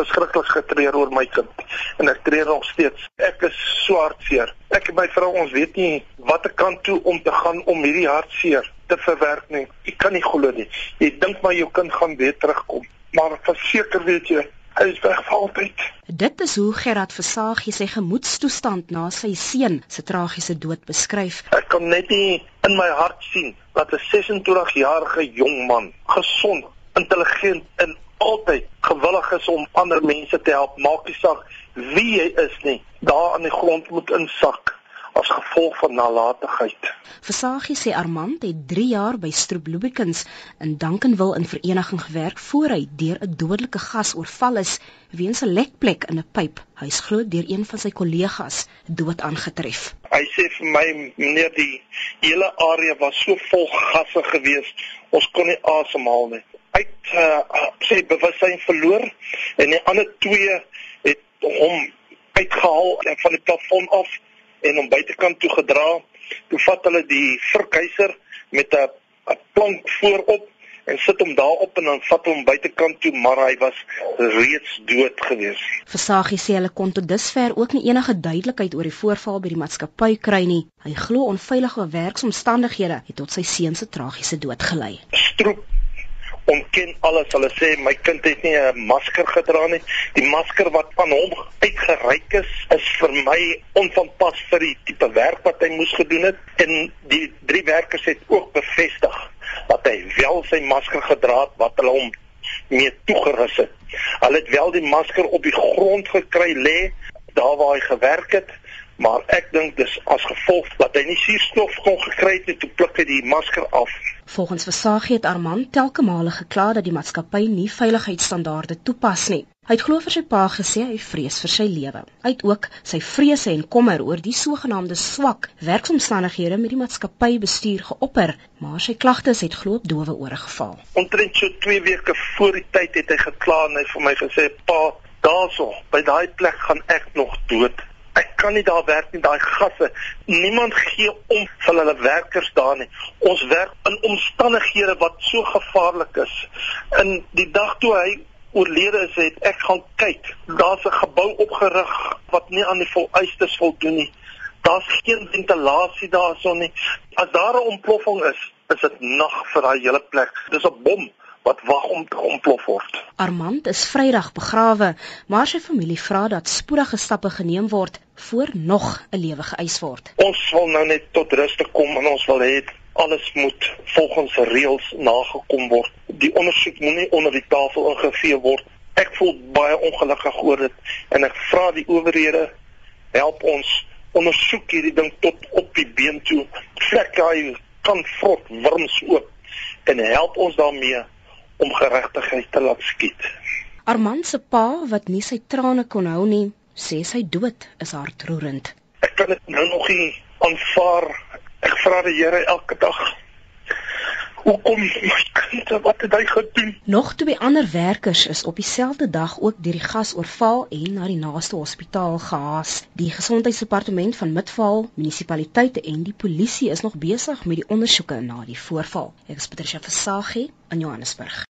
verskriklik getreur oor my kind en ek treur nog steeds. Ek is so hartseer. Ek en my vrou ons weet nie watter kant toe om te gaan om hierdie hartseer te verwerk nie. Ek kan nie glo nie. Jy dink maar jou kind gaan weer terugkom, maar verseker weet jy Hy is weg vir altyd. Dit is hoe Gerard Versagie sy gemoedstoestand na sy seun se tragiese dood beskryf. Ek kan net nie in my hart sien dat 'n 26-jarige jong man, gesond, intelligent en altyd gewillig is om ander mense te help, maak nie saak wie hy is nie, daar aan die grond moet insak as gevolg van nalatigheid. Versagie sê Armand het 3 jaar by Stroop Lubricants in Dankenwil in vereniging gewerk voor hy deur 'n dodelike gas oorval is weens 'n lekplek in 'n pyp. Hy is glo deur een van sy kollegas dood aangetref. Hy sê vir my meneer die hele area was so vol gasse geweest, ons kon nie asemhaal nie. Het uh, sy bewustheid verloor en die ander twee het hom uitgehaal van die plafon af en hom buitekant toe gedra. Toe vat hulle die verkyser met 'n 'n plank voorop en sit hom daarop en dan vat hom buitekant toe, maar hy was reeds dood gewees. Versagie sê hulle kon tot dusver ook nie enige duidelikheid oor die voorval by die maatskappy kry nie. Hy glo onveilige werksomstandighede het tot sy seun se tragiese dood gelei. Stroep ontken alles. Hulle sê my kind het nie 'n masker gedra nie. Die masker wat van hom uitgereik is, is vir my onvanpas vir die tipe werk wat hy moes gedoen het. En die drie werkers het ook bevestig dat hy wel sy masker gedra het wat hulle hom mee toegerus het. Hulle het wel die masker op die grond gekry lê daar waar hy gewerk het maar ek dink dis as gevolg dat hy nie suurstof kon gekry het nie toe pluk hy die masker af. Volgens Versagie het Armand telke male gekla dat die maatskappy nie veiligheidsstandaarde toepas nie. Hy het glo vir sy pa gesê hy vrees vir sy lewe. Hy het ook sy vrese en kommer oor die sogenaamde swak werksomstandighede met die maatskappy bestuur geopper, maar sy klagtes het glo op dowe ore geval. Omtrent so 2 weke voor die tyd het hy gekla en hy vir my gesê: "Pa, daarso, by daai plek gaan ek nog dood." Ek kan nie daar werk nie, daai gasse. Niemand gee om vir hulle werkers daar nie. Ons werk in omstandighede wat so gevaarlik is. In die dag toe hy oorlede is, het ek gaan kyk. Daar's 'n gebou opgerig wat nie aan die vereistes voldoen nie. Daar's geen ventilasie daarson nie. As daar 'n ontploffing is, is dit nag vir daai hele plek. Dis 'n bom wat wag om te ontplof word. Armand is Vrydag begrawe, maar sy familie vra dat spoedige stappe geneem word voor nog 'n lewe geëis word. Ons wil nou net tot rus te kom en ons wil hê alles moet volgens reëls nagekom word. Die ondersoek moenie onder die tafel ingevee word. Ek voel baie ongelukkig oor dit en ek vra die owerhede help ons ondersoek hierdie ding tot op die been toe. Vlek daai kan vrot wurms oop en help ons daarmee om geregtigheid te laat skiet. Armand se pa wat nie sy trane kon hou nie, sê sy dood is hartroerend. Ek kan dit nou nog nie aanvaar. Ek vra die Here elke dag. Hoekom my kind wat het hy gedoen? Nog twee ander werkers is op dieselfde dag ook deur die gas oorval en na die naaste hospitaal gehaas. Die gesondheidsdepartement van Midvaal, munisipaliteite en die polisie is nog besig met die ondersoeke na die voorval. Ek is Patricia Versagie in Johannesburg.